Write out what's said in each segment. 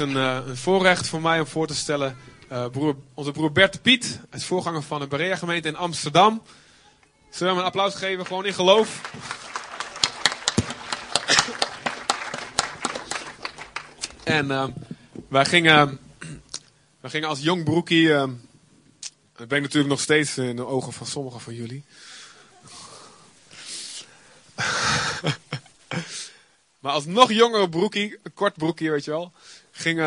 een, uh, een, voorrecht voor mij om voor te stellen uh, broer, onze broer Bert Piet, het voorganger van de Berea gemeente in Amsterdam. Zullen we hem een applaus geven, gewoon in geloof? en uh, wij, gingen, wij gingen als jong broekie, dat ben ik natuurlijk nog steeds in de ogen van sommigen van jullie. maar als nog jongere broekie, kort broekie weet je wel, ging,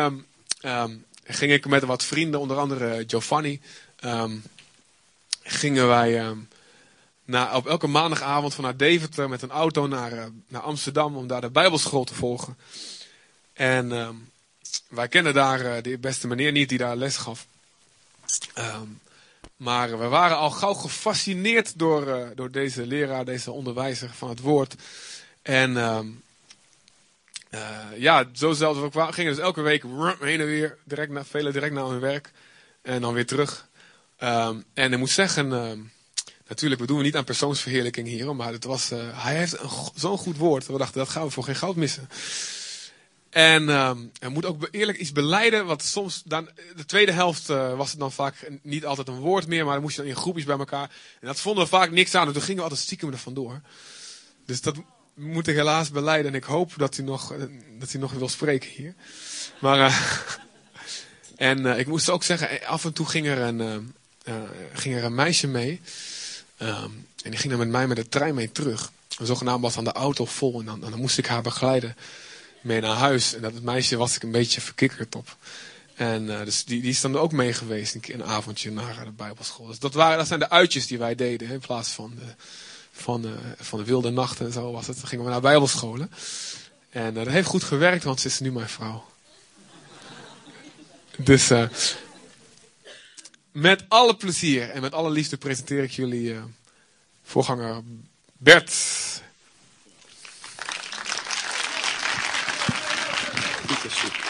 um, ging ik met wat vrienden, onder andere Giovanni, um, gingen wij na, op elke maandagavond vanuit Deventer met een auto naar, uh, naar Amsterdam om daar de Bijbelschool te volgen. En wij kenden daar uh, de beste meneer niet die daar les gaf. maar we waren al gauw gefascineerd door, uh, door deze leraar, deze onderwijzer van het woord. En uh, ja, zo zelfs. We gingen dus elke week heen en weer, direct naar, velen direct naar hun werk. En dan weer terug. Um, en ik moet zeggen, uh, natuurlijk, we doen niet aan persoonsverheerlijking hier. Maar het was, uh, hij heeft zo'n goed woord. We dachten, dat gaan we voor geen goud missen. En um, er moet ook eerlijk iets beleiden. Want soms, dan, de tweede helft was het dan vaak niet altijd een woord meer. Maar dan moest je dan in groepjes bij elkaar. En dat vonden we vaak niks aan. En toen gingen we altijd stiekem er vandoor. Dus dat moet ik helaas beleiden. En ik hoop dat hij nog, dat hij nog wil spreken hier. Maar, uh, en uh, ik moest ook zeggen, af en toe ging er een, ging er een meisje mee. Um, en die ging dan met mij met de trein mee terug. En zogenaamd was dan de auto vol. En dan, dan moest ik haar begeleiden mee naar huis. En dat meisje was ik een beetje verkikkerd op. En dus die, die is dan ook mee geweest, een, een avondje naar de Bijbelschool. Dus dat, waren, dat zijn de uitjes die wij deden, in plaats van de, van de, van de wilde nachten en zo was het. Gingen we naar bijbelscholen. En uh, dat heeft goed gewerkt, want ze is nu mijn vrouw. Dus uh, met alle plezier en met alle liefde presenteer ik jullie uh, voorganger Bert.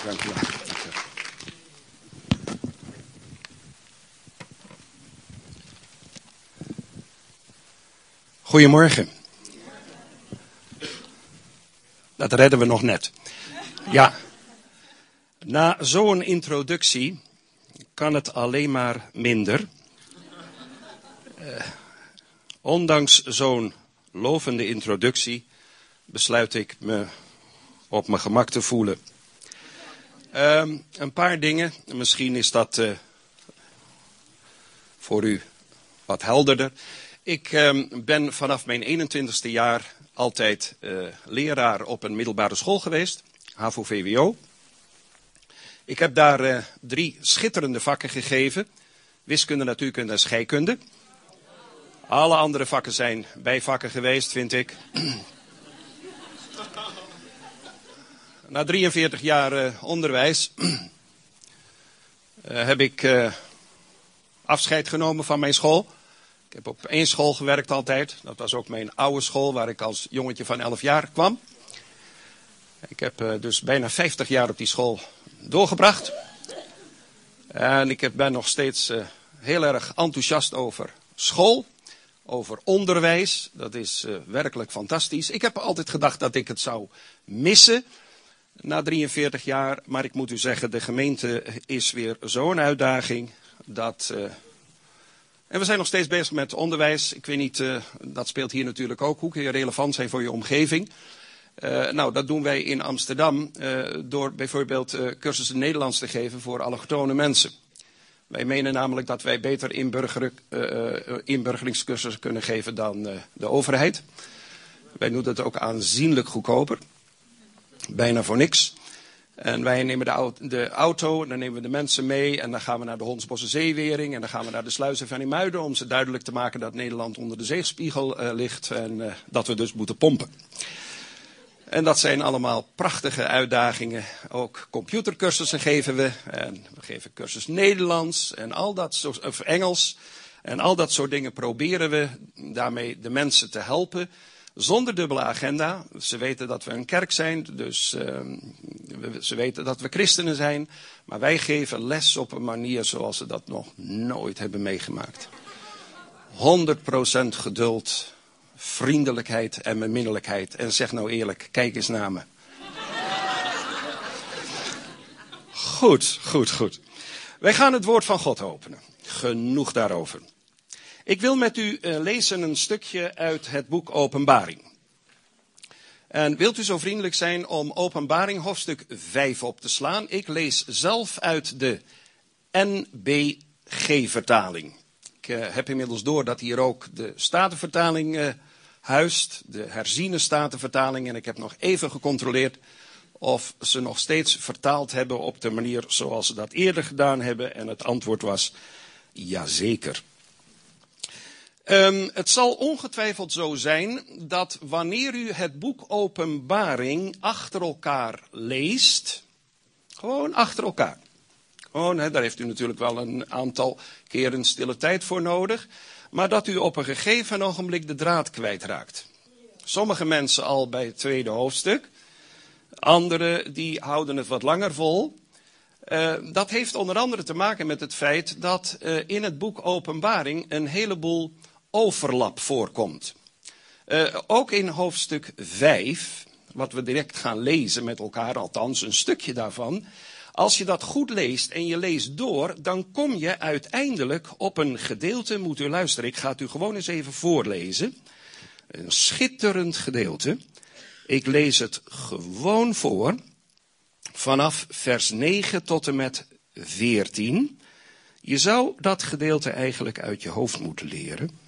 Dank wel. Goedemorgen. Dat redden we nog net. Ja. Na zo'n introductie kan het alleen maar minder. Uh, ondanks zo'n lovende introductie besluit ik me op mijn gemak te voelen. Uh, een paar dingen, misschien is dat uh, voor u wat helderder. Ik uh, ben vanaf mijn 21ste jaar altijd uh, leraar op een middelbare school geweest, HAVO-VWO. Ik heb daar uh, drie schitterende vakken gegeven. Wiskunde, natuurkunde en scheikunde. Alle andere vakken zijn bijvakken geweest, vind ik. Na 43 jaar uh, onderwijs heb ik afscheid genomen van mijn school. Ik heb op één school gewerkt altijd. Dat was ook mijn oude school waar ik als jongetje van 11 jaar kwam. Ik heb uh, dus bijna 50 jaar op die school doorgebracht. En ik ben nog steeds uh, heel erg enthousiast over school, over onderwijs. Dat is uh, werkelijk fantastisch. Ik heb altijd gedacht dat ik het zou missen na 43 jaar. Maar ik moet u zeggen, de gemeente is weer zo'n uitdaging dat en we zijn nog steeds bezig met onderwijs. Ik weet niet, uh, dat speelt hier natuurlijk ook. Hoe kun je relevant zijn voor je omgeving? Uh, nou, dat doen wij in Amsterdam uh, door bijvoorbeeld cursussen Nederlands te geven voor allochtone mensen. Wij menen namelijk dat wij beter inburger, inburgeringscursussen kunnen geven dan de overheid. Wij doen dat ook aanzienlijk goedkoper. Bijna voor niks. En wij nemen de, auto, dan nemen we de mensen mee en dan gaan we naar de Hondsbosse Zeewering en dan gaan we naar de sluizen van Imuiden om ze duidelijk te maken dat Nederland onder de zeespiegel uh, ligt en uh, dat we dus moeten pompen. En dat zijn allemaal prachtige uitdagingen. Ook computercursussen geven we. En we geven cursus Nederlands en al dat soort, of Engels. En al dat soort dingen proberen we daarmee de mensen te helpen zonder dubbele agenda. Ze weten dat we een kerk zijn, dus uh, ze weten dat we christenen zijn. Maar wij geven les op een manier zoals ze dat nog nooit hebben meegemaakt. 100% geduld, vriendelijkheid en beminnelijkheid. En zeg nou eerlijk, kijk eens naar me. Goed, goed, goed. Wij gaan het woord van God openen. Genoeg daarover. Ik wil met u uh, lezen een stukje uit het boek Openbaring. En wilt u zo vriendelijk zijn om Openbaring hoofdstuk 5 op te slaan? Ik lees zelf uit de NBG-vertaling. Ik uh, heb inmiddels door dat hier ook de Statenvertaling uh, huist, de herziene Statenvertaling. En ik heb nog even gecontroleerd of ze nog steeds vertaald hebben op de manier zoals ze dat eerder gedaan hebben. En het antwoord was jazeker. Um, het zal ongetwijfeld zo zijn dat wanneer u het boek Openbaring achter elkaar leest, gewoon achter elkaar. Gewoon, daar heeft u natuurlijk wel een aantal keren stille tijd voor nodig. Maar dat u op een gegeven ogenblik de draad kwijtraakt. Sommige mensen al bij het tweede hoofdstuk. Anderen die houden het wat langer vol. Uh, dat heeft onder andere te maken met het feit dat uh, in het boek Openbaring een heleboel overlap voorkomt. Uh, ook in hoofdstuk 5, wat we direct gaan lezen met elkaar, althans een stukje daarvan. Als je dat goed leest en je leest door, dan kom je uiteindelijk op een gedeelte, moet u luisteren, ik ga het u gewoon eens even voorlezen. Een schitterend gedeelte. Ik lees het gewoon voor. Vanaf vers 9 tot en met 14. Je zou dat gedeelte eigenlijk uit je hoofd moeten leren.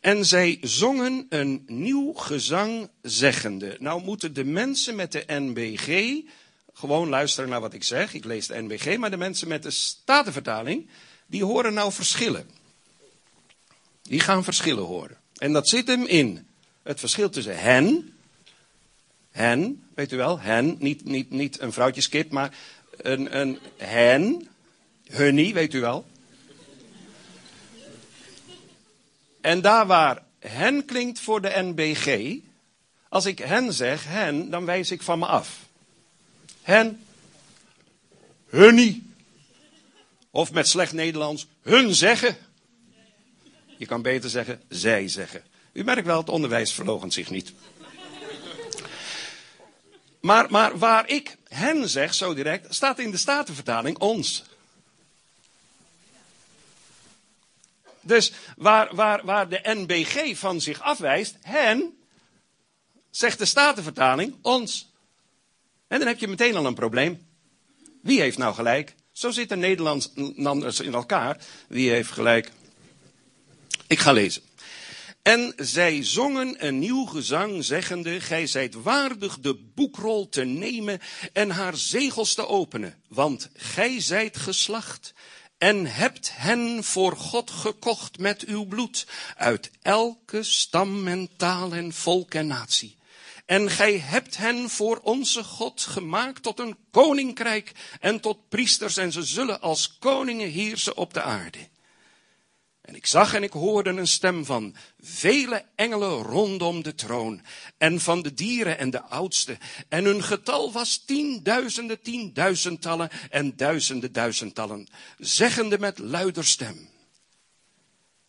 En zij zongen een nieuw gezang zeggende. Nou moeten de mensen met de NBG gewoon luisteren naar wat ik zeg. Ik lees de NBG, maar de mensen met de Statenvertaling, die horen nou verschillen. Die gaan verschillen horen. En dat zit hem in het verschil tussen hen, hen, weet u wel, hen, niet, niet, niet een vrouwtjeskip, maar een, een hen, hunnie, weet u wel. En daar waar hen klinkt voor de NBG, als ik hen zeg, hen, dan wijs ik van me af. Hen, hunnie. Of met slecht Nederlands, hun zeggen. Je kan beter zeggen, zij zeggen. U merkt wel, het onderwijs verlogent zich niet. Maar, maar waar ik hen zeg, zo direct, staat in de Statenvertaling ons. Dus waar, waar, waar de NBG van zich afwijst, hen, zegt de Statenvertaling ons. En dan heb je meteen al een probleem. Wie heeft nou gelijk? Zo zitten Nederlanders in elkaar. Wie heeft gelijk? Ik ga lezen. En zij zongen een nieuw gezang, zeggende, gij zijt waardig de boekrol te nemen en haar zegels te openen, want gij zijt geslacht en hebt hen voor God gekocht met uw bloed, uit elke stam en taal en volk en natie. En gij hebt hen voor onze God gemaakt tot een koninkrijk en tot priesters, en ze zullen als koningen heersen op de aarde. En ik zag en ik hoorde een stem van vele engelen rondom de troon en van de dieren en de oudsten. En hun getal was tienduizenden tienduizendtallen en duizenden duizendtallen, zeggende met luider stem.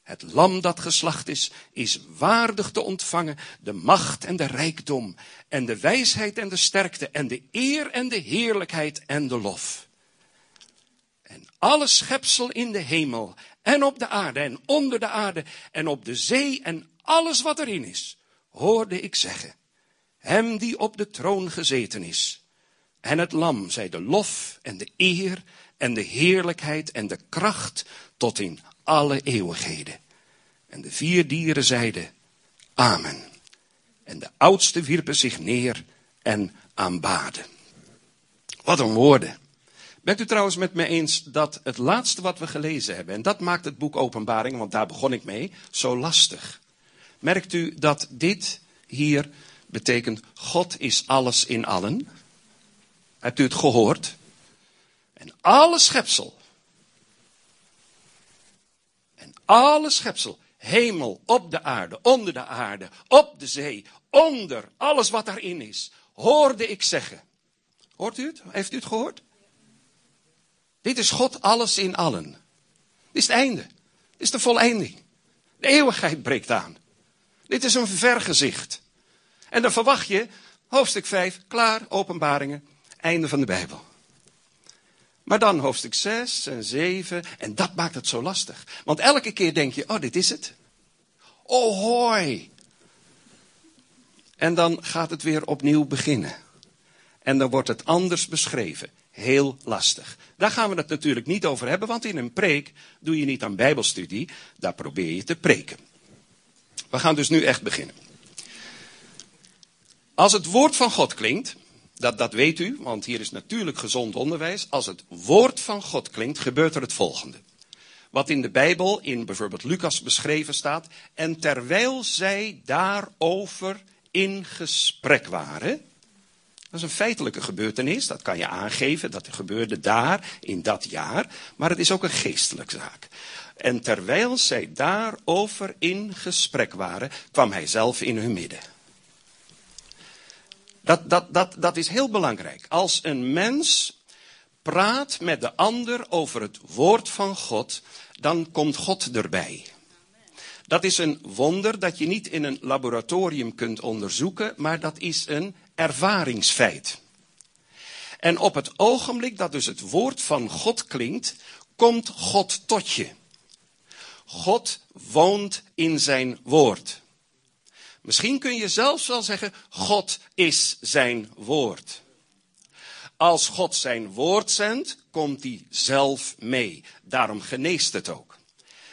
Het lam dat geslacht is, is waardig te ontvangen de macht en de rijkdom en de wijsheid en de sterkte en de eer en de heerlijkheid en de lof. En alle schepsel in de hemel en op de aarde en onder de aarde en op de zee en alles wat erin is, hoorde ik zeggen, hem die op de troon gezeten is. En het lam zij de lof en de eer en de heerlijkheid en de kracht tot in alle eeuwigheden. En de vier dieren zeiden, Amen. En de oudste wierpen zich neer en aanbaden. Wat een woorden. Bent u trouwens met me eens dat het laatste wat we gelezen hebben, en dat maakt het boek Openbaring, want daar begon ik mee, zo lastig. Merkt u dat dit hier betekent God is alles in allen? Hebt u het gehoord? En alle schepsel. En alle schepsel. Hemel, op de aarde, onder de aarde, op de zee, onder, alles wat daarin is, hoorde ik zeggen. Hoort u het? Heeft u het gehoord? Dit is God alles in allen. Dit is het einde. Dit is de volleinding. De eeuwigheid breekt aan. Dit is een vergezicht. En dan verwacht je, hoofdstuk 5, klaar, openbaringen. Einde van de Bijbel. Maar dan hoofdstuk 6 en 7. En dat maakt het zo lastig. Want elke keer denk je, oh, dit is het. Oh, hoi. En dan gaat het weer opnieuw beginnen. En dan wordt het anders beschreven. Heel lastig. Daar gaan we het natuurlijk niet over hebben, want in een preek doe je niet aan Bijbelstudie, daar probeer je te preken. We gaan dus nu echt beginnen. Als het woord van God klinkt, dat, dat weet u, want hier is natuurlijk gezond onderwijs. Als het woord van God klinkt, gebeurt er het volgende. Wat in de Bijbel, in bijvoorbeeld Lucas beschreven staat. En terwijl zij daarover in gesprek waren. Dat is een feitelijke gebeurtenis, dat kan je aangeven, dat gebeurde daar, in dat jaar. Maar het is ook een geestelijke zaak. En terwijl zij daarover in gesprek waren, kwam hij zelf in hun midden. Dat, dat, dat, dat is heel belangrijk. Als een mens praat met de ander over het woord van God, dan komt God erbij. Dat is een wonder dat je niet in een laboratorium kunt onderzoeken, maar dat is een ervaringsfeit. En op het ogenblik dat dus het woord van God klinkt, komt God tot je. God woont in zijn woord. Misschien kun je zelfs wel zeggen, God is zijn woord. Als God zijn woord zendt, komt hij zelf mee. Daarom geneest het ook.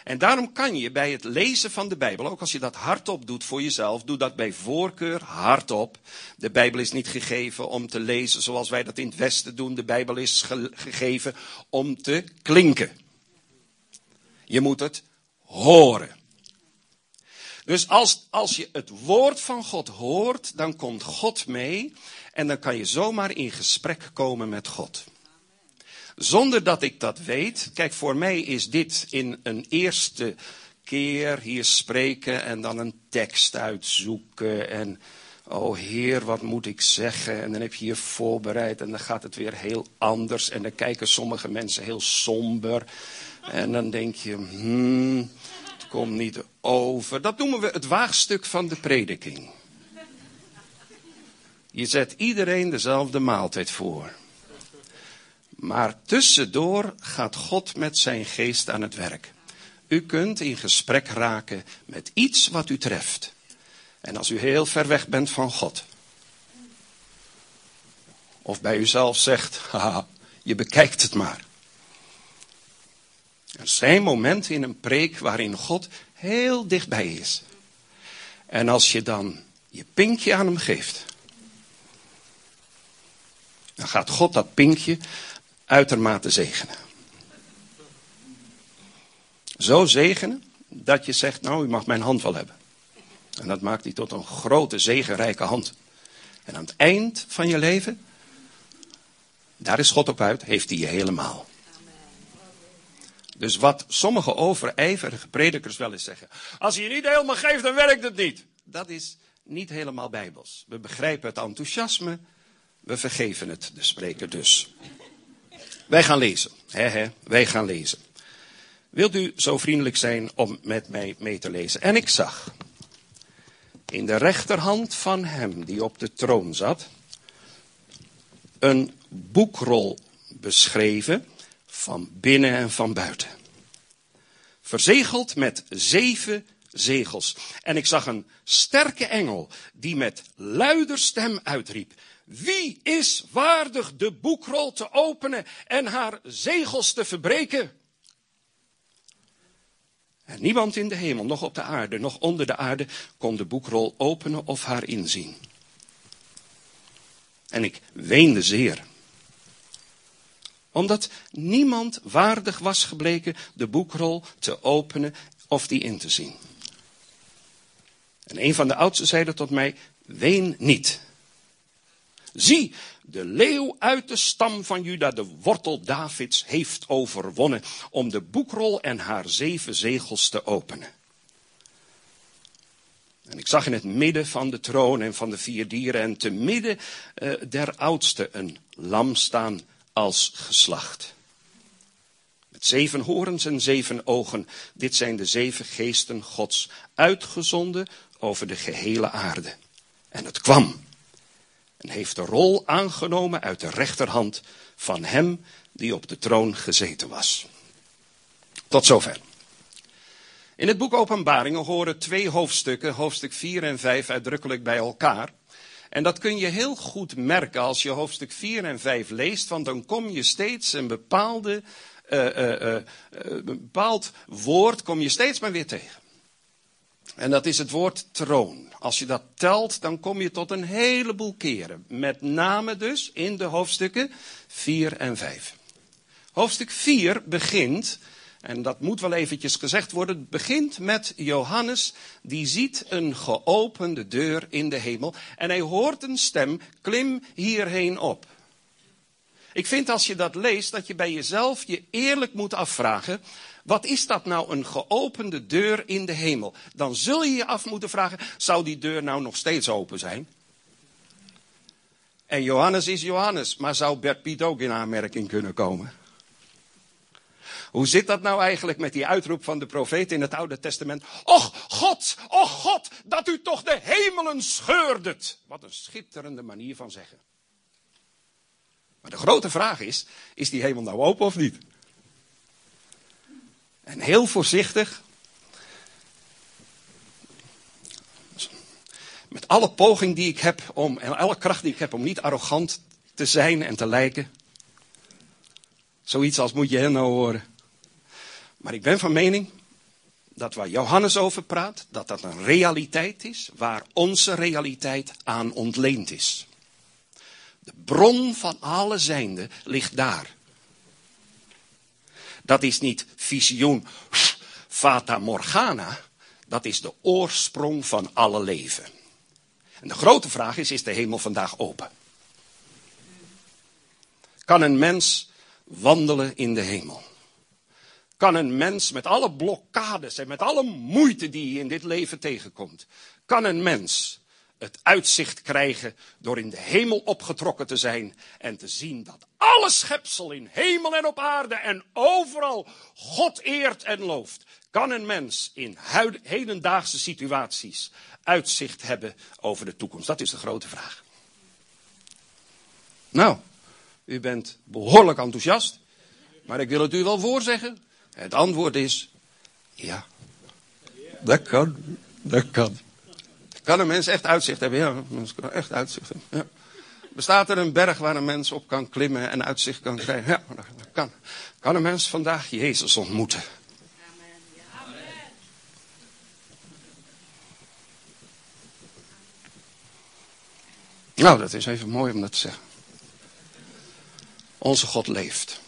En daarom kan je bij het lezen van de Bijbel, ook als je dat hardop doet voor jezelf, doe dat bij voorkeur hardop. De Bijbel is niet gegeven om te lezen zoals wij dat in het Westen doen. De Bijbel is gegeven om te klinken. Je moet het horen. Dus als, als je het woord van God hoort, dan komt God mee en dan kan je zomaar in gesprek komen met God. Zonder dat ik dat weet. Kijk, voor mij is dit in een eerste keer hier spreken en dan een tekst uitzoeken en oh heer, wat moet ik zeggen? En dan heb je je voorbereid en dan gaat het weer heel anders en dan kijken sommige mensen heel somber en dan denk je, hmm, het komt niet over. Dat noemen we het waagstuk van de prediking. Je zet iedereen dezelfde maaltijd voor. Maar tussendoor gaat God met zijn geest aan het werk. U kunt in gesprek raken met iets wat u treft. En als u heel ver weg bent van God. Of bij uzelf zegt, haha, je bekijkt het maar. Er zijn momenten in een preek waarin God heel dichtbij is. En als je dan je pinkje aan hem geeft, dan gaat God dat pinkje uitermate zegenen. Zo zegenen dat je zegt, nou u mag mijn hand wel hebben. En dat maakt hij tot een grote zegenrijke hand. En aan het eind van je leven, daar is God op uit, heeft hij je helemaal. Dus wat sommige overijverige predikers wel eens zeggen. Als je je niet helemaal geeft, dan werkt het niet. Dat is niet helemaal bijbels. We begrijpen het enthousiasme. We vergeven het, de spreker dus. Wij gaan lezen. He, wij gaan lezen. Wilt u zo vriendelijk zijn om met mij mee te lezen? En ik zag in de rechterhand van hem die op de troon zat een boekrol beschreven van binnen en van buiten. Verzegeld met zeven zegels. En ik zag een sterke engel die met luider stem uitriep. Wie is waardig de boekrol te openen en haar zegels te verbreken? En niemand in de hemel, nog op de aarde, nog onder de aarde, kon de boekrol openen of haar inzien. En ik weende zeer omdat niemand waardig was gebleken de boekrol te openen of die in te zien. En een van de oudsten zeide tot mij, ween niet. Zie, de leeuw uit de stam van Juda, de wortel Davids, heeft overwonnen om de boekrol en haar zeven zegels te openen. En ik zag in het midden van de troon en van de vier dieren en te midden uh, der oudste een lam staan als geslacht. Met zeven horens en zeven ogen. Dit zijn de zeven geesten Gods, uitgezonden over de gehele aarde. En het kwam. En heeft de rol aangenomen uit de rechterhand van hem die op de troon gezeten was. Tot zover. In het boek Openbaringen horen twee hoofdstukken, hoofdstuk 4 en 5, uitdrukkelijk bij elkaar. En dat kun je heel goed merken als je hoofdstuk 4 en 5 leest, want dan kom je steeds een bepaalde, uh, uh, uh, bepaald woord kom je steeds maar weer tegen. En dat is het woord troon. Als je dat telt, dan kom je tot een heleboel keren. Met name dus in de hoofdstukken 4 en 5. Hoofdstuk 4 begint, en dat moet wel eventjes gezegd worden, begint met Johannes, die ziet een geopende deur in de hemel en hij hoort een stem, klim hierheen op. Ik vind als je dat leest, dat je bij jezelf je eerlijk moet afvragen, wat is dat nou een geopende deur in de hemel? Dan zul je je af moeten vragen, zou die deur nou nog steeds open zijn? En Johannes is Johannes, maar zou Bert Piet ook in aanmerking kunnen komen? Hoe zit dat nou eigenlijk met die uitroep van de profeet in het Oude Testament? Och God, och God, dat u toch de hemelen scheurdet. Wat een schitterende manier van zeggen. Maar de grote vraag is, is die hemel nou open of niet? En heel voorzichtig, met alle poging die ik heb om, en alle kracht die ik heb om niet arrogant te zijn en te lijken. Zoiets als moet je hen nou horen. Maar ik ben van mening dat waar Johannes over praat, dat dat een realiteit is waar onze realiteit aan ontleend is. De bron van alle zijnde ligt daar. Dat is niet visioen, fata morgana. Dat is de oorsprong van alle leven. En de grote vraag is, is de hemel vandaag open? Kan een mens wandelen in de hemel? Kan een mens met alle blokkades en met alle moeite die hij in dit leven tegenkomt, kan een mens het uitzicht krijgen door in de hemel opgetrokken te zijn en te zien dat alle schepsel in hemel en op aarde en overal God eert en looft. Kan een mens in hedendaagse situaties uitzicht hebben over de toekomst? Dat is de grote vraag. Nou, u bent behoorlijk enthousiast, maar ik wil het u wel voorzeggen. Het antwoord is ja. Dat kan, dat kan. Kan een mens echt uitzicht hebben? Ja, een mens kan echt uitzicht hebben. Ja. Bestaat er een berg waar een mens op kan klimmen en uitzicht kan krijgen? Ja, dat kan. Kan een mens vandaag Jezus ontmoeten? Nou, dat is even mooi om dat te zeggen. Onze God leeft.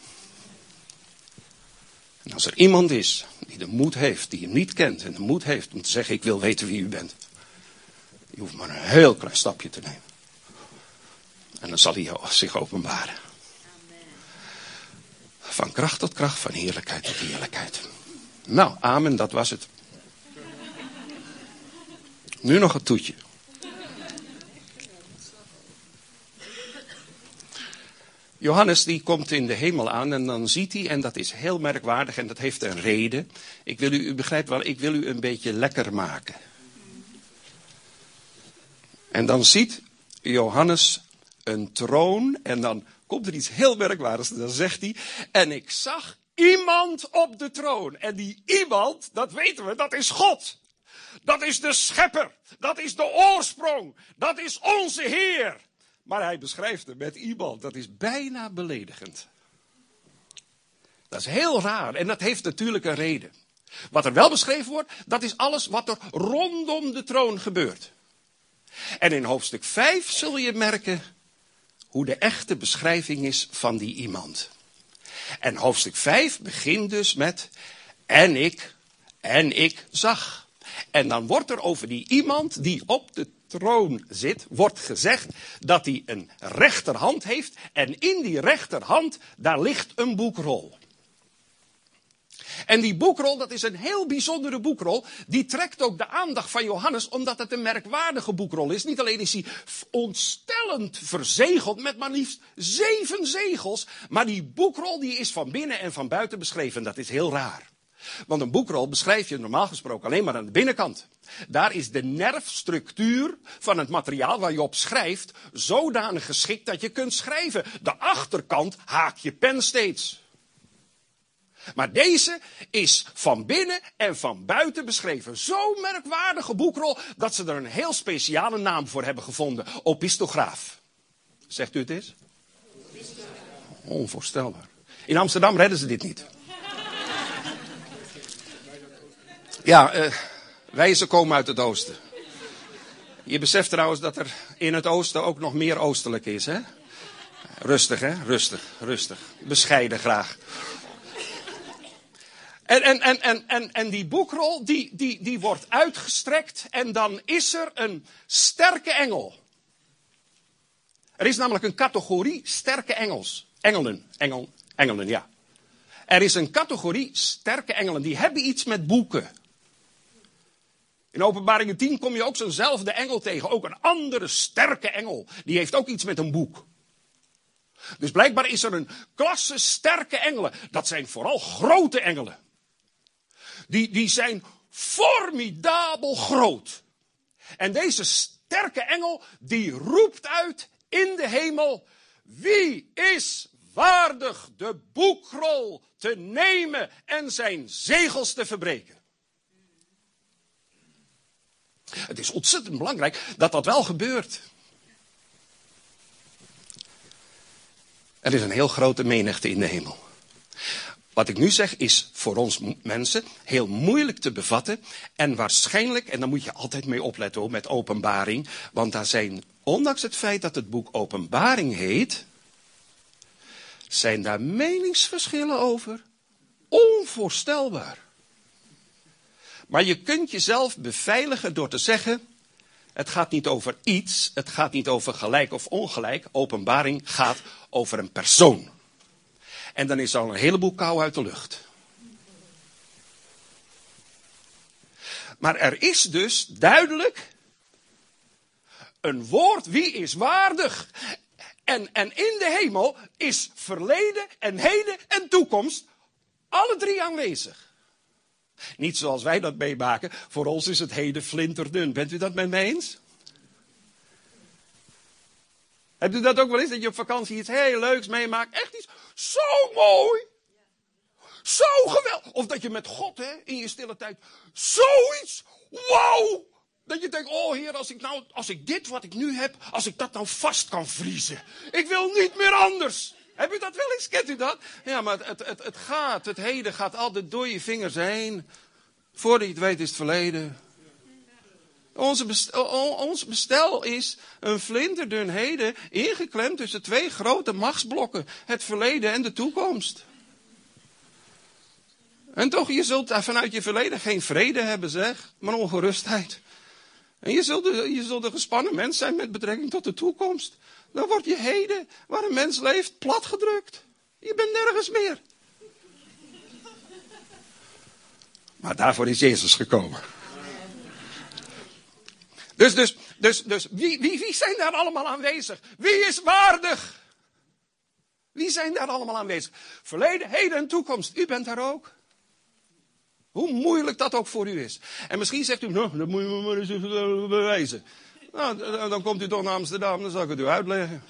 En als er iemand is die de moed heeft, die hem niet kent en de moed heeft om te zeggen: Ik wil weten wie u bent. Je hoeft maar een heel klein stapje te nemen. En dan zal hij zich openbaren. Van kracht tot kracht, van heerlijkheid tot heerlijkheid. Nou, amen, dat was het. Nu nog een toetje. Johannes die komt in de hemel aan en dan ziet hij, en dat is heel merkwaardig en dat heeft een reden. Ik wil u, u begrijpt wel, ik wil u een beetje lekker maken. En dan ziet Johannes een troon en dan komt er iets heel merkwaardigs. Dan zegt hij, en ik zag iemand op de troon. En die iemand, dat weten we, dat is God. Dat is de schepper. Dat is de oorsprong. Dat is onze Heer. Maar hij beschrijft hem met iemand. Dat is bijna beledigend. Dat is heel raar. En dat heeft natuurlijk een reden. Wat er wel beschreven wordt, dat is alles wat er rondom de troon gebeurt. En in hoofdstuk 5 zul je merken hoe de echte beschrijving is van die iemand. En hoofdstuk 5 begint dus met en ik, en ik zag. En dan wordt er over die iemand die op de troon zit, wordt gezegd dat hij een rechterhand heeft. En in die rechterhand, daar ligt een boekrol. En die boekrol, dat is een heel bijzondere boekrol. Die trekt ook de aandacht van Johannes, omdat het een merkwaardige boekrol is. Niet alleen is hij ontstellend verzegeld met maar liefst zeven zegels. Maar die boekrol die is van binnen en van buiten beschreven. Dat is heel raar. Want een boekrol beschrijf je normaal gesproken alleen maar aan de binnenkant. Daar is de nerfstructuur van het materiaal waar je op schrijft zodanig geschikt dat je kunt schrijven. De achterkant haak je pen steeds. Maar deze is van binnen en van buiten beschreven. Zo'n merkwaardige boekrol dat ze er een heel speciale naam voor hebben gevonden. Opistograaf. Zegt u het eens? Onvoorstelbaar. In Amsterdam redden ze dit niet. Ja, uh, wijzen komen uit het oosten. Je beseft trouwens dat er in het oosten ook nog meer oostelijk is, hè? Rustig, hè? Rustig, rustig. Bescheiden graag. En, en, en, en, en, en die boekrol, die, die, die wordt uitgestrekt en dan is er een sterke engel. Er is namelijk een categorie sterke engels. Engelen, engel, engelen, ja. Er is een categorie sterke engelen, die hebben iets met boeken. In openbaringen 10 kom je ook zo'nzelfde engel tegen. Ook een andere sterke engel. Die heeft ook iets met een boek. Dus blijkbaar is er een klasse sterke engelen. Dat zijn vooral grote engelen. Die, die zijn formidabel groot. En deze sterke engel, die roept uit in de hemel. Wie is waardig de boekrol te nemen en zijn zegels te verbreken? Het is ontzettend belangrijk dat dat wel gebeurt. Er is een heel grote menigte in de hemel. Wat ik nu zeg is voor ons mensen heel moeilijk te bevatten. En waarschijnlijk, en daar moet je altijd mee opletten hoor, met openbaring. Want daar zijn, ondanks het feit dat het boek openbaring heet, zijn daar meningsverschillen over. Onvoorstelbaar. Maar je kunt jezelf beveiligen door te zeggen, het gaat niet over iets, het gaat niet over gelijk of ongelijk. Openbaring gaat over een persoon. En dan is al een heleboel kou uit de lucht. Maar er is dus duidelijk een woord, wie is waardig? En, en in de hemel is verleden en heden en toekomst alle drie aanwezig. Niet zoals wij dat meemaken. Voor ons is het heden flinterdun. Bent u dat met mij eens? Hebt u dat ook wel eens, dat je op vakantie iets heel leuks meemaakt? Echt iets zo mooi. Zo geweldig. Of dat je met God hè, in je stille tijd zoiets, wauw. Dat je denkt, oh heer, als ik nou, als ik dit wat ik nu heb, als ik dat nou vast kan vriezen. Ik wil niet meer anders. Heb u dat wel eens? Kent u dat? Ja, maar het, het, het gaat, het heden gaat altijd door je vingers heen. Voordat je het weet is het verleden. Onze bestel, ons bestel is een flinterdun heden ingeklemd tussen twee grote machtsblokken. Het verleden en de toekomst. En toch, je zult vanuit je verleden geen vrede hebben, zeg, maar ongerustheid. En je zult, je zult een gespannen mens zijn met betrekking tot de toekomst. Dan wordt je heden, waar een mens leeft, platgedrukt. Je bent nergens meer. Maar daarvoor is Jezus gekomen. Dus, dus, dus, dus wie, wie, wie zijn daar allemaal aanwezig? Wie is waardig? Wie zijn daar allemaal aanwezig? Verleden, heden en toekomst. U bent daar ook. Hoe moeilijk dat ook voor u is. En misschien zegt u, nou, dat moet je me maar eens bewijzen. Nou, dan komt u toch naar Amsterdam, dan zal ik het u uitleggen.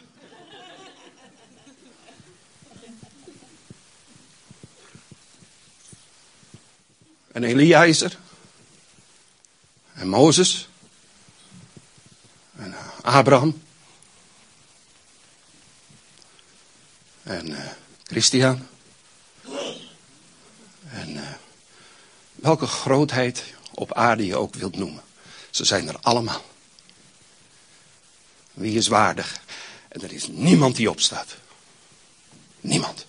En Elia is er. En Mozes. Eh, Abraham. En uh, Christian. En uh, welke grootheid op aarde je ook wilt noemen. Ze zijn er allemaal. Wie is waardig? En er is niemand die opstaat. Niemand.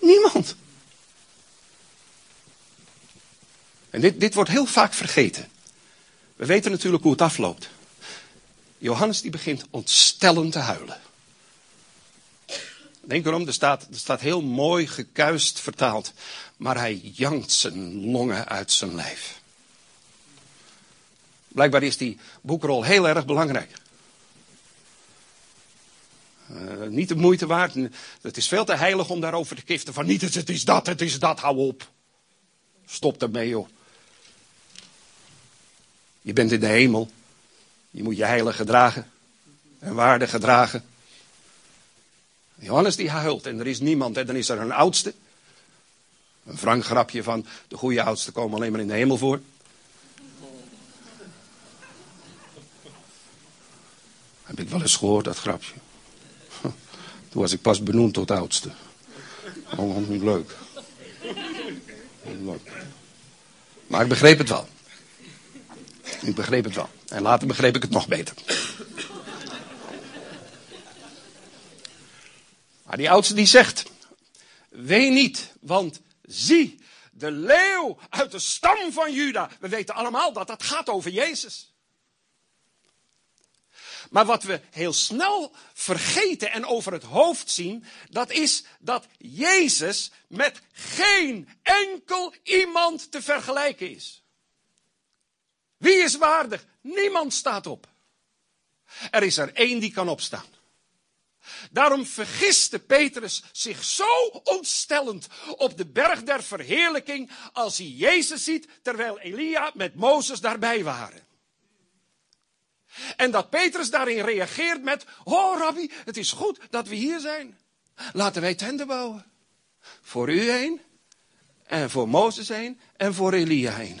Niemand. En dit, dit wordt heel vaak vergeten. We weten natuurlijk hoe het afloopt. Johannes die begint ontstellend te huilen. Denk erom, er staat, staat heel mooi gekuist vertaald. Maar hij jankt zijn longen uit zijn lijf. Blijkbaar is die boekrol heel erg belangrijk. Uh, niet de moeite waard. Het is veel te heilig om daarover te kiften van niet het is dat, het is dat, hou op. Stop ermee, joh. Je bent in de hemel. Je moet je heilig gedragen. En waardig gedragen. Johannes die huilt en er is niemand. En dan is er een oudste. Een wrang grapje van de goede oudsten komen alleen maar in de hemel voor. Heb ik wel eens gehoord, dat grapje. Toen was ik pas benoemd tot oudste. Oh, leuk. Niet leuk. Maar ik begreep het wel. Ik begreep het wel. En later begreep ik het nog beter. Maar die oudste die zegt, wee niet, want zie, de leeuw uit de stam van Juda. We weten allemaal dat dat gaat over Jezus. Maar wat we heel snel vergeten en over het hoofd zien, dat is dat Jezus met geen enkel iemand te vergelijken is. Wie is waardig? Niemand staat op. Er is er één die kan opstaan. Daarom vergiste Petrus zich zo ontstellend op de berg der verheerlijking als hij Jezus ziet terwijl Elia met Mozes daarbij waren. En dat Petrus daarin reageert met, oh rabbi, het is goed dat we hier zijn. Laten wij tenten bouwen. Voor u heen, en voor Mozes heen, en voor Elia heen.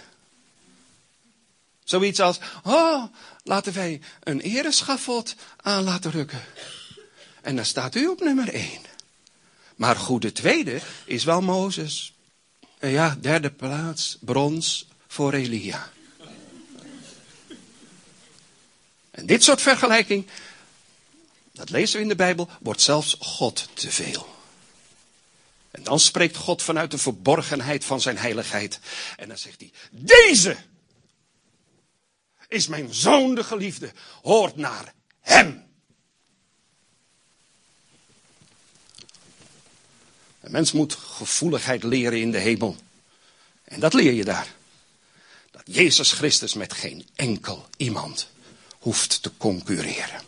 Zoiets als, oh, laten wij een ereschafot aan laten rukken. En dan staat u op nummer één. Maar goede tweede is wel Mozes. En ja, derde plaats, brons voor Elia. En dit soort vergelijking, dat lezen we in de Bijbel, wordt zelfs God te veel. En dan spreekt God vanuit de verborgenheid van zijn heiligheid. En dan zegt hij, deze is mijn zoon de geliefde, hoort naar hem. Een mens moet gevoeligheid leren in de hemel. En dat leer je daar. Dat Jezus Christus met geen enkel iemand hoeft te concurreren.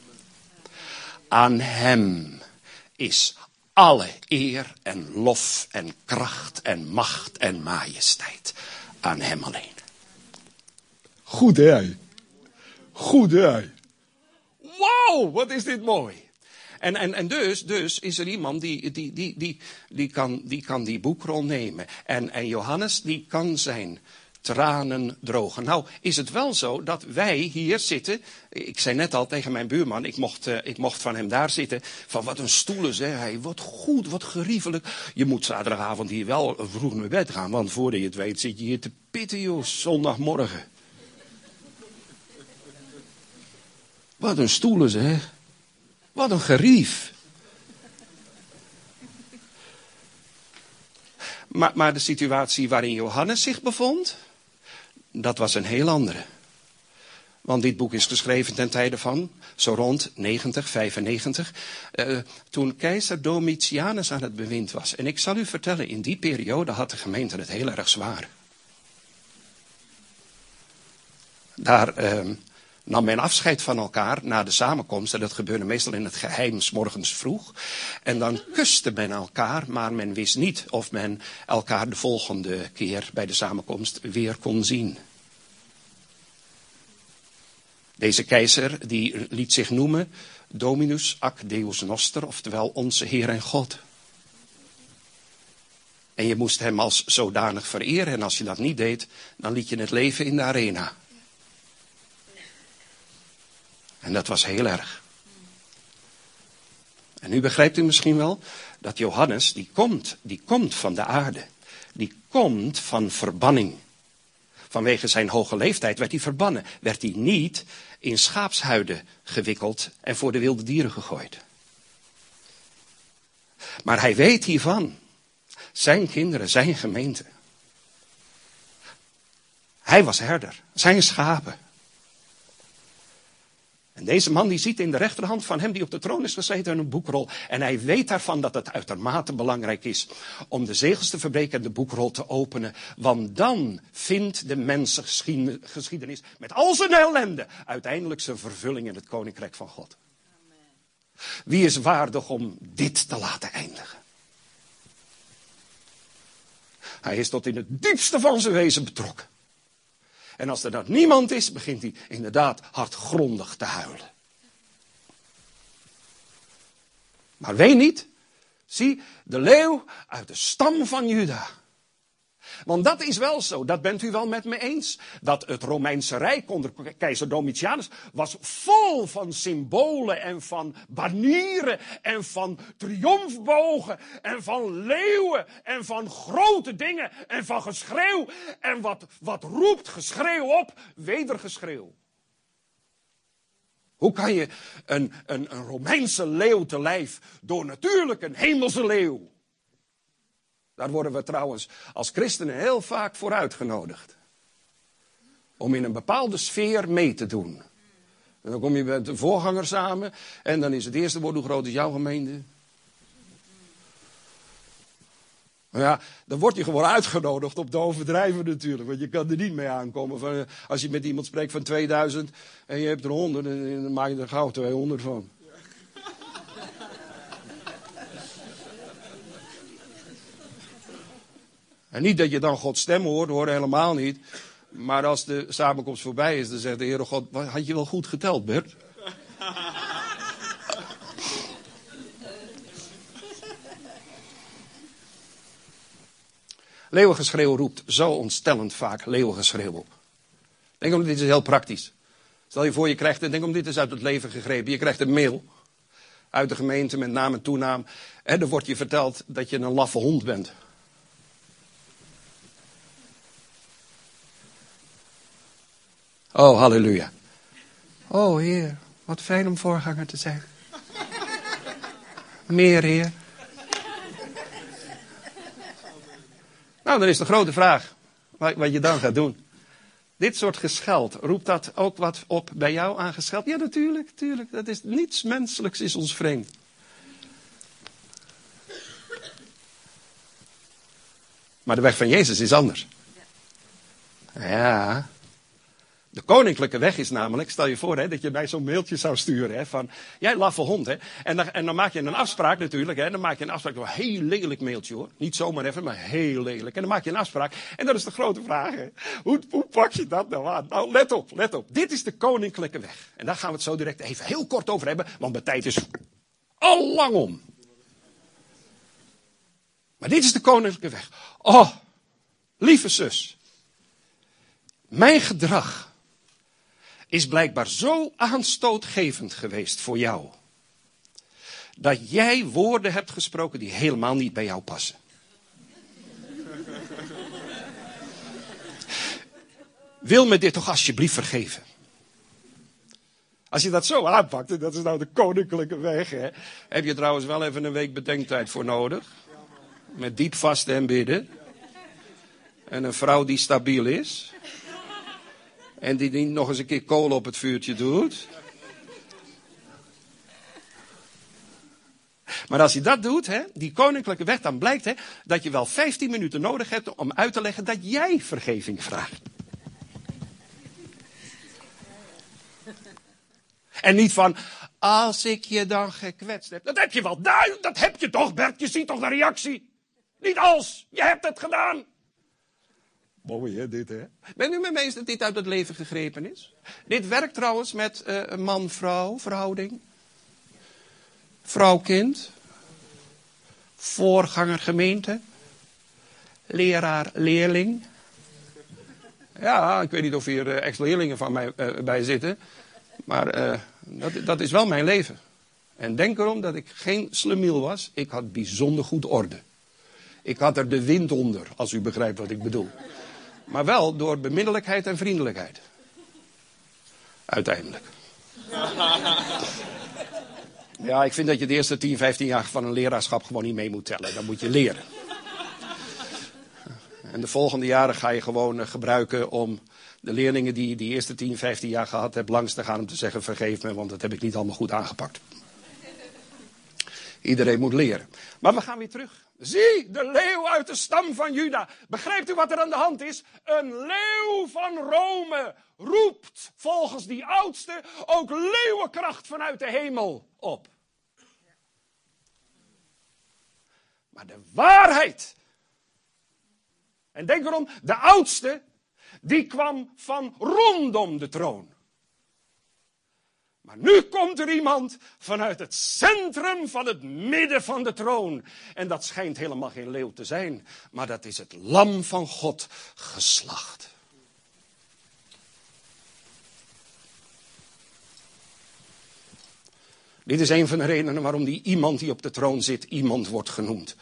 Aan Hem is alle eer en lof en kracht en macht en majesteit. Aan Hem alleen. Goed hè? Goed hè? Wauw, wat is dit mooi. En, en, en dus, dus is er iemand die, die, die, die, die, kan, die kan die boekrol nemen. En, en Johannes die kan zijn tranen drogen. Nou, is het wel zo dat wij hier zitten. Ik zei net al tegen mijn buurman, ik mocht, uh, ik mocht van hem daar zitten. Van wat een stoelen, zei hij. Wat goed, wat geriefelijk. Je moet zaterdagavond hier wel vroeg naar bed gaan. Want voordat je het weet zit je hier te pitten, joh, zondagmorgen. Wat een stoelen, zeg. Wat een gerief. Maar, maar de situatie waarin Johannes zich bevond, dat was een heel andere. Want dit boek is geschreven ten tijde van, zo rond 90, 95, uh, toen keizer Domitianus aan het bewind was. En ik zal u vertellen, in die periode had de gemeente het heel erg zwaar. Daar uh, nam men afscheid van elkaar na de samenkomst. En dat gebeurde meestal in het geheim, s morgens vroeg. En dan kuste men elkaar, maar men wist niet of men elkaar de volgende keer bij de samenkomst weer kon zien. Deze keizer die liet zich noemen Dominus ac Deus Noster, oftewel onze Heer en God. En je moest hem als zodanig vereren. En als je dat niet deed, dan liet je het leven in de arena. En dat was heel erg. En nu begrijpt u misschien wel dat Johannes, die komt, die komt van de aarde. Die komt van verbanning. Vanwege zijn hoge leeftijd werd hij verbannen. Werd hij niet in schaapshuiden gewikkeld en voor de wilde dieren gegooid. Maar hij weet hiervan. Zijn kinderen, zijn gemeente. Hij was herder, zijn schapen. En deze man die ziet in de rechterhand van hem die op de troon is gezeten een boekrol. En hij weet daarvan dat het uitermate belangrijk is om de zegels te verbreken en de boekrol te openen. Want dan vindt de mensengeschiedenis met al zijn ellende uiteindelijk zijn vervulling in het koninkrijk van God. Wie is waardig om dit te laten eindigen? Hij is tot in het diepste van zijn wezen betrokken. En als er dan niemand is, begint hij inderdaad hardgrondig te huilen. Maar weet niet, zie, de leeuw uit de stam van Juda. Want dat is wel zo, dat bent u wel met me eens. Dat het Romeinse Rijk onder keizer Domitianus was vol van symbolen en van banieren en van triomfbogen en van leeuwen en van grote dingen en van geschreeuw. En wat, wat roept geschreeuw op? Wedergeschreeuw. Hoe kan je een, een, een Romeinse leeuw te lijf door natuurlijk een hemelse leeuw? Daar worden we trouwens als christenen heel vaak voor uitgenodigd. Om in een bepaalde sfeer mee te doen. En dan kom je met de voorganger samen en dan is het eerste woord, hoe groot is jouw gemeente? Maar ja, dan word je gewoon uitgenodigd op de overdrijven natuurlijk. Want je kan er niet mee aankomen. Van, als je met iemand spreekt van 2000 en je hebt er 100, dan maak je er gauw 200 van. En niet dat je dan Gods stem hoort, hoor helemaal niet. Maar als de samenkomst voorbij is, dan zegt de Heere God, had je wel goed geteld, Bert? Leeuwengeschreeuw roept zo ontstellend vaak leeuwengeschreeuw op. Denk om, dit is heel praktisch. Stel je voor, je krijgt, denk om, dit is uit het leven gegrepen. Je krijgt een mail uit de gemeente met naam en toenaam. En dan wordt je verteld dat je een laffe hond bent. Oh, halleluja. Oh, Heer, wat fijn om voorganger te zijn. Meer, Heer. Nou, dan is de grote vraag wat je dan gaat doen. Dit soort gescheld, roept dat ook wat op bij jou aan gescheld? Ja, natuurlijk, natuurlijk. Dat is niets menselijks is ons vreemd. Maar de weg van Jezus is anders. Ja. De koninklijke weg is namelijk, stel je voor hè, dat je mij zo'n mailtje zou sturen hè, van, jij laffe hond hè. En dan, en dan maak je een afspraak natuurlijk hè, dan maak je een afspraak, een heel lelijk mailtje hoor. Niet zomaar even, maar heel lelijk. En dan maak je een afspraak en dat is de grote vraag. Hoe, hoe pak je dat nou aan? Nou, let op, let op. Dit is de koninklijke weg. En daar gaan we het zo direct even heel kort over hebben, want de tijd is al lang om. Maar dit is de koninklijke weg. Oh, lieve zus. Mijn gedrag is blijkbaar zo aanstootgevend geweest voor jou. Dat jij woorden hebt gesproken die helemaal niet bij jou passen. Wil me dit toch alsjeblieft vergeven? Als je dat zo aanpakt, en dat is nou de koninklijke weg, hè, heb je trouwens wel even een week bedenktijd voor nodig. Met diep vasten en bidden. En een vrouw die stabiel is. En die niet nog eens een keer kolen op het vuurtje doet. Maar als je dat doet, hè, die koninklijke weg, dan blijkt hè, dat je wel 15 minuten nodig hebt om uit te leggen dat jij vergeving vraagt. En niet van, als ik je dan gekwetst heb. Dat heb je wel, dat heb je toch Bert, je ziet toch de reactie. Niet als, je hebt het gedaan. Mooi hè, dit hè. Ben u met me eens dat dit uit het leven gegrepen is? Dit werkt trouwens met uh, man-vrouw verhouding. Vrouw-kind. Voorganger gemeente. Leraar-leerling. Ja, ik weet niet of hier uh, ex-leerlingen van mij uh, bij zitten. Maar dat, dat is wel mijn leven. En denk erom dat ik geen slemiel was. Ik had bijzonder goed orde. Ik had er de wind onder, als u begrijpt wat ik bedoel. Maar wel door beminnelijkheid en vriendelijkheid. Uiteindelijk. Ja, ik vind dat je de eerste 10, 15 jaar van een leraarschap gewoon niet mee moet tellen. Dan moet je leren. En de volgende jaren ga je gewoon eh, gebruiken om de leerlingen die die eerste 10, 15 jaar gehad hebben langs te gaan om te zeggen vergeef me, want dat heb ik niet allemaal goed aangepakt. Iedereen moet leren. Maar we gaan weer terug. Zie, de leeuw uit de stam van Juda. Begrijpt u wat er aan de hand is? Een leeuw van Rome roept volgens die oudste ook leeuwenkracht vanuit de hemel op. Maar de waarheid En denk erom, de oudste, die kwam van rondom de troon. Maar nu komt er iemand vanuit het centrum van het midden van de troon. En dat schijnt helemaal geen leeuw te zijn, maar dat is het lam van God geslacht. Dit is een van de redenen waarom die iemand die op de troon zit, iemand wordt genoemd.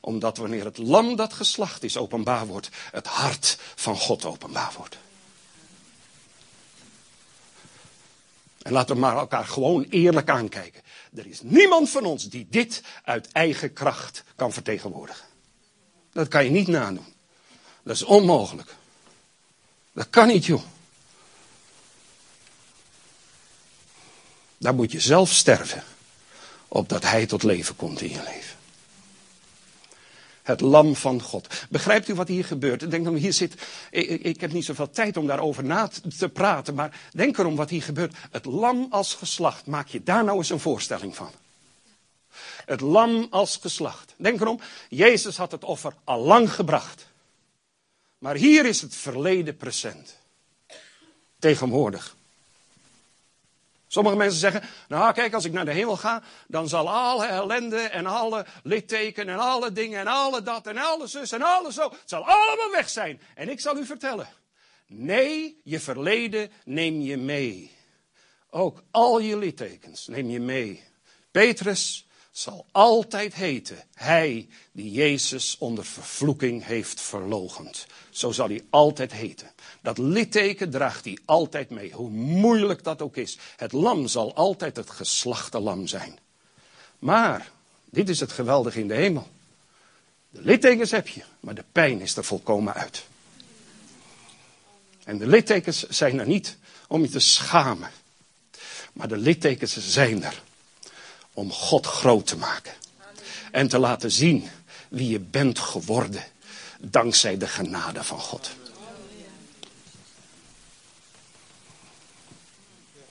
Omdat wanneer het lam dat geslacht is openbaar wordt, het hart van God openbaar wordt. En laten we maar elkaar gewoon eerlijk aankijken. Er is niemand van ons die dit uit eigen kracht kan vertegenwoordigen. Dat kan je niet nadoen. Dat is onmogelijk. Dat kan niet, joh. Daar moet je zelf sterven, opdat Hij tot leven komt in je leven. Het lam van God. Begrijpt u wat hier gebeurt? Ik denk dat hier zit. Ik, ik, heb niet zoveel tijd om daarover na te praten. Maar denk erom wat hier gebeurt. Het lam als geslacht. Maak je daar nou eens een voorstelling van. Het lam als geslacht. Denk erom. Jezus had het offer al lang gebracht. Maar hier is het verleden present. Tegenwoordig. Sommige mensen zeggen, nou kijk, als ik naar de hemel ga, dan zal alle ellende en alle litteken en alle dingen en alle dat en alle zus en alles zo, het zal allemaal weg zijn. En ik zal u vertellen, nee, je verleden neem je mee. Ook al je littekens neem je mee. Petrus zal altijd heten, hij die Jezus onder vervloeking heeft verlogend. Zo zal hij altijd heten. Dat litteken draagt hij altijd mee, hoe moeilijk dat ook is. Het lam zal altijd het geslachte lam zijn. Maar, dit is het geweldige in de hemel. De littekens heb je, maar de pijn is er volkomen uit. En de littekens zijn er niet om je te schamen. Maar de littekens zijn er om God groot te maken. En te laten zien wie je bent geworden dankzij de genade van God.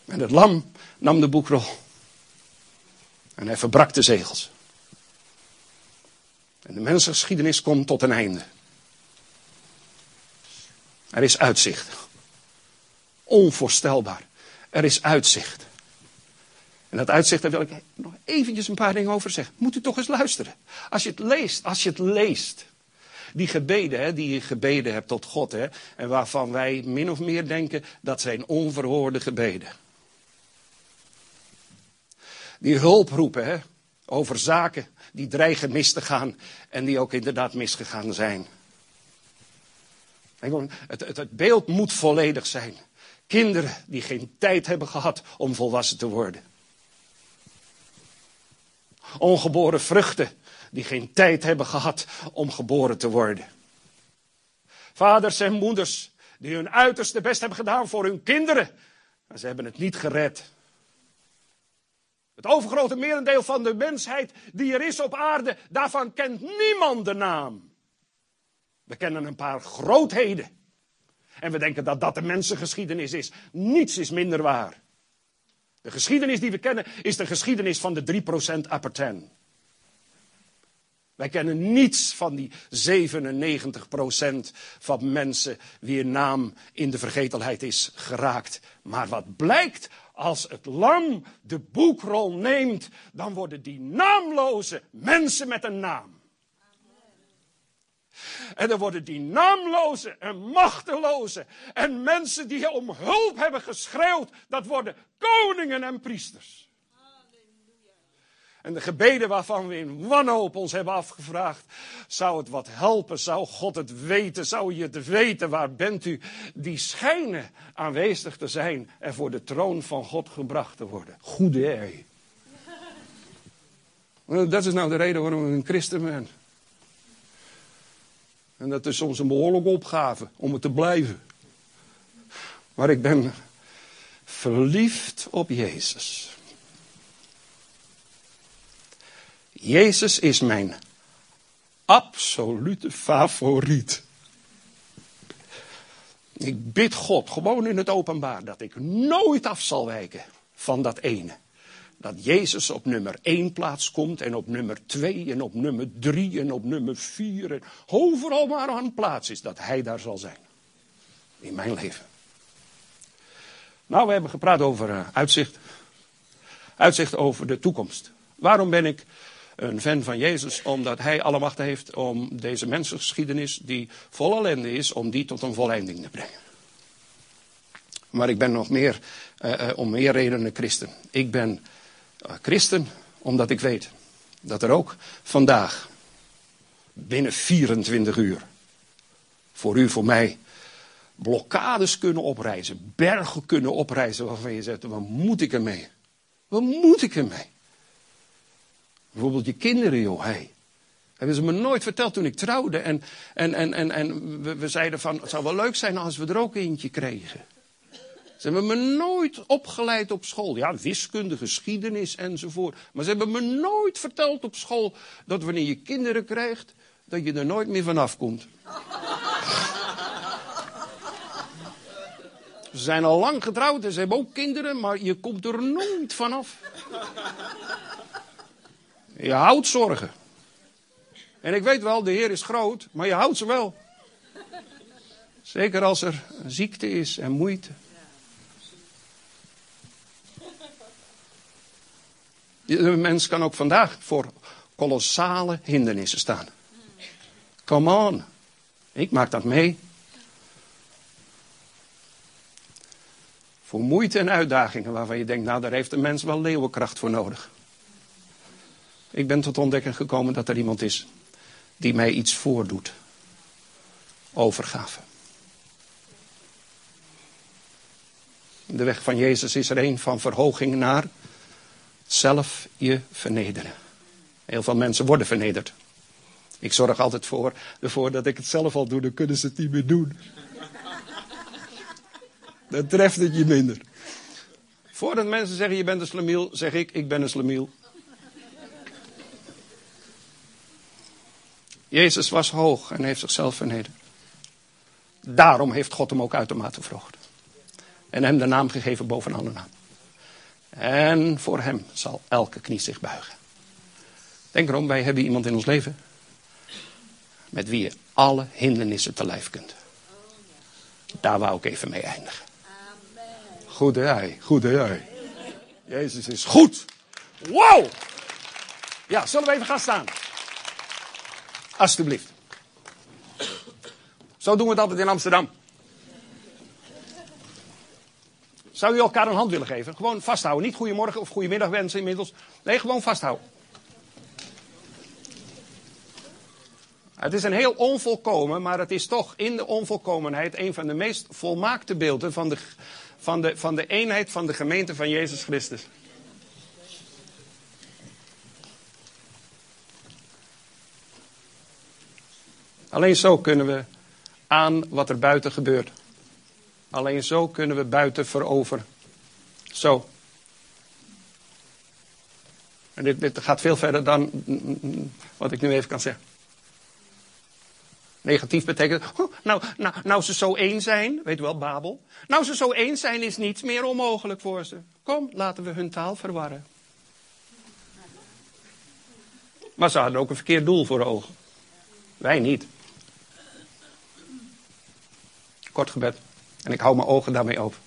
En het lam nam de boekrol. En hij verbrak de zegels. En de mensengeschiedenis komt tot een einde. Er is uitzicht. Onvoorstelbaar. Er is uitzicht. En dat uitzicht, daar wil ik nog eventjes een paar dingen over zeggen. Moet u toch eens luisteren. Als je het leest, als je het leest. Die gebeden, hè, die je gebeden hebt tot God, hè, en waarvan wij min of meer denken dat zijn onverhoorde gebeden. Die hulp roepen hè, over zaken die dreigen mis te gaan en die ook inderdaad misgegaan zijn. Het, het beeld moet volledig zijn. Kinderen die geen tijd hebben gehad om volwassen te worden. Ongeboren vruchten die geen tijd hebben gehad om geboren te worden. Vaders en moeders die hun uiterste best hebben gedaan voor hun kinderen, maar ze hebben het niet gered. Het overgrote merendeel van de mensheid die er is op aarde, daarvan kent niemand de naam. We kennen een paar grootheden. En we denken dat dat de mensengeschiedenis is. Niets is minder waar. De geschiedenis die we kennen is de geschiedenis van de 3% apparten. Wij kennen niets van die 97% van mensen wier naam in de vergetelheid is geraakt. Maar wat blijkt als het lam de boekrol neemt, dan worden die naamloze mensen met een naam. En dan worden die naamloze en machteloze en mensen die om hulp hebben geschreeuwd, dat worden koningen en priesters. En de gebeden waarvan we in wanhoop ons hebben afgevraagd, zou het wat helpen? Zou God het weten? Zou je het weten? Waar bent u? Die schijnen aanwezig te zijn en voor de troon van God gebracht te worden. Goede ei. Dat is nou de reden waarom ik een christen ben. En dat is soms een behoorlijke opgave om het te blijven. Maar ik ben verliefd op Jezus. Jezus is mijn absolute favoriet. Ik bid God gewoon in het openbaar dat ik nooit af zal wijken van dat ene. Dat Jezus op nummer 1 plaats komt en op nummer 2 en op nummer 3 en op nummer 4 en overal maar aan plaats is, dat Hij daar zal zijn. In mijn leven. Nou, we hebben gepraat over uh, uitzicht. Uitzicht over de toekomst. Waarom ben ik een fan van Jezus? Omdat Hij alle macht heeft om deze mensengeschiedenis, die vol ellende is, om die tot een volleinding te brengen. Maar ik ben nog meer, uh, uh, om meer redenen christen. Ik ben christen omdat ik weet dat er ook vandaag, binnen 24 uur, voor u, voor mij, blokkades kunnen oprijzen, bergen kunnen oprijzen waarvan je zegt, wat moet ik ermee? Wat moet ik ermee? Bijvoorbeeld je kinderen, joh, hey. Hebben ze me nooit verteld toen ik trouwde. En, en, en, en, en we, we zeiden van, het zou wel leuk zijn als we er ook eentje kregen. Ze hebben me nooit opgeleid op school. Ja, wiskunde, geschiedenis enzovoort. Maar ze hebben me nooit verteld op school dat wanneer je kinderen krijgt, dat je er nooit meer vanaf komt. Ze zijn al lang getrouwd en ze hebben ook kinderen, maar je komt er nooit vanaf. Je houdt zorgen. En ik weet wel, de Heer is groot, maar je houdt ze wel. Zeker als er ziekte is en moeite. De mens kan ook vandaag voor kolossale hindernissen staan. Come on. Ik maak dat mee. Voor moeite en uitdagingen waarvan je denkt, nou daar heeft een mens wel leeuwenkracht voor nodig. Ik ben tot ontdekking gekomen dat er iemand is die mij iets voordoet. Overgave. De weg van Jezus is er een van verhoging naar zelf je vernederen. Heel veel mensen worden vernederd. Ik zorg altijd voor, ervoor dat ik het zelf al doe, dan kunnen ze het niet meer doen. Dan treft het je minder. Voordat mensen zeggen je bent een slemiel, zeg ik ik ben een slemiel. Jezus was hoog en heeft zichzelf vernederd. Daarom heeft God hem ook uitermate verhoogd. En hem de naam gegeven boven alle naam. En voor hem zal elke knie zich buigen. Denk erom, wij hebben iemand in ons leven. Met wie je alle hindernissen te lijf kunt. Daar wou ik even mee eindigen. Goede hij, goede hij. Jezus is goed. Wow! Ja, zullen we even gaan staan? Alsjeblieft. Zo doen we het altijd in Amsterdam. Zou u elkaar een hand willen geven? Gewoon vasthouden. Niet goedemorgen of goedemiddag wensen inmiddels. Nee, gewoon vasthouden. Het is een heel onvolkomen, maar het is toch in de onvolkomenheid een van de meest volmaakte beelden van de, van de, van de eenheid van de gemeente van Jezus Christus. Alleen zo kunnen we aan wat er buiten gebeurt. Alleen zo kunnen we buiten veroveren. Zo. En dit, dit gaat veel verder dan wat ik nu even kan zeggen. Negatief betekent, nou, nou, nou ze zo één zijn, weet u wel, Babel. Nou ze zo één zijn is niets meer onmogelijk voor ze. Kom, laten we hun taal verwarren. Maar ze hadden ook een verkeerd doel voor ogen. Wij niet. Kort gebed. En ik hou mijn ogen daarmee open.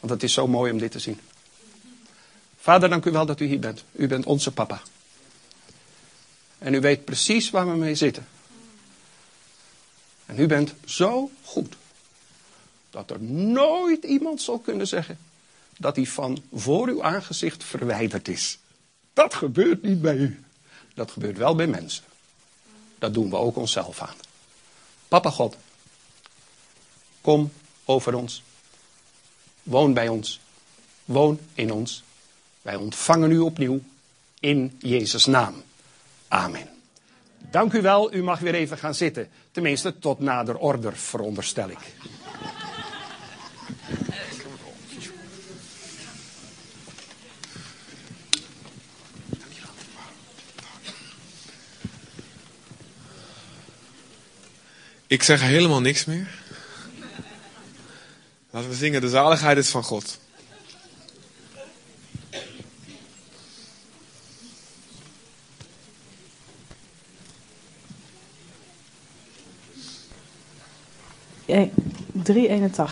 Want het is zo mooi om dit te zien. Vader, dank u wel dat u hier bent. U bent onze papa. En u weet precies waar we mee zitten. En u bent zo goed. Dat er nooit iemand zal kunnen zeggen dat hij van voor uw aangezicht verwijderd is. Dat gebeurt niet bij u. Dat gebeurt wel bij mensen. Dat doen we ook onszelf aan. Papa God, kom over ons. Woon bij ons. Woon in ons. Wij ontvangen u opnieuw in Jezus' naam. Amen. Dank u wel, u mag weer even gaan zitten. Tenminste, tot nader order, veronderstel ik. Ik zeg helemaal niks meer. Laten we zingen, de zaligheid is van God. Eh, hey, 381.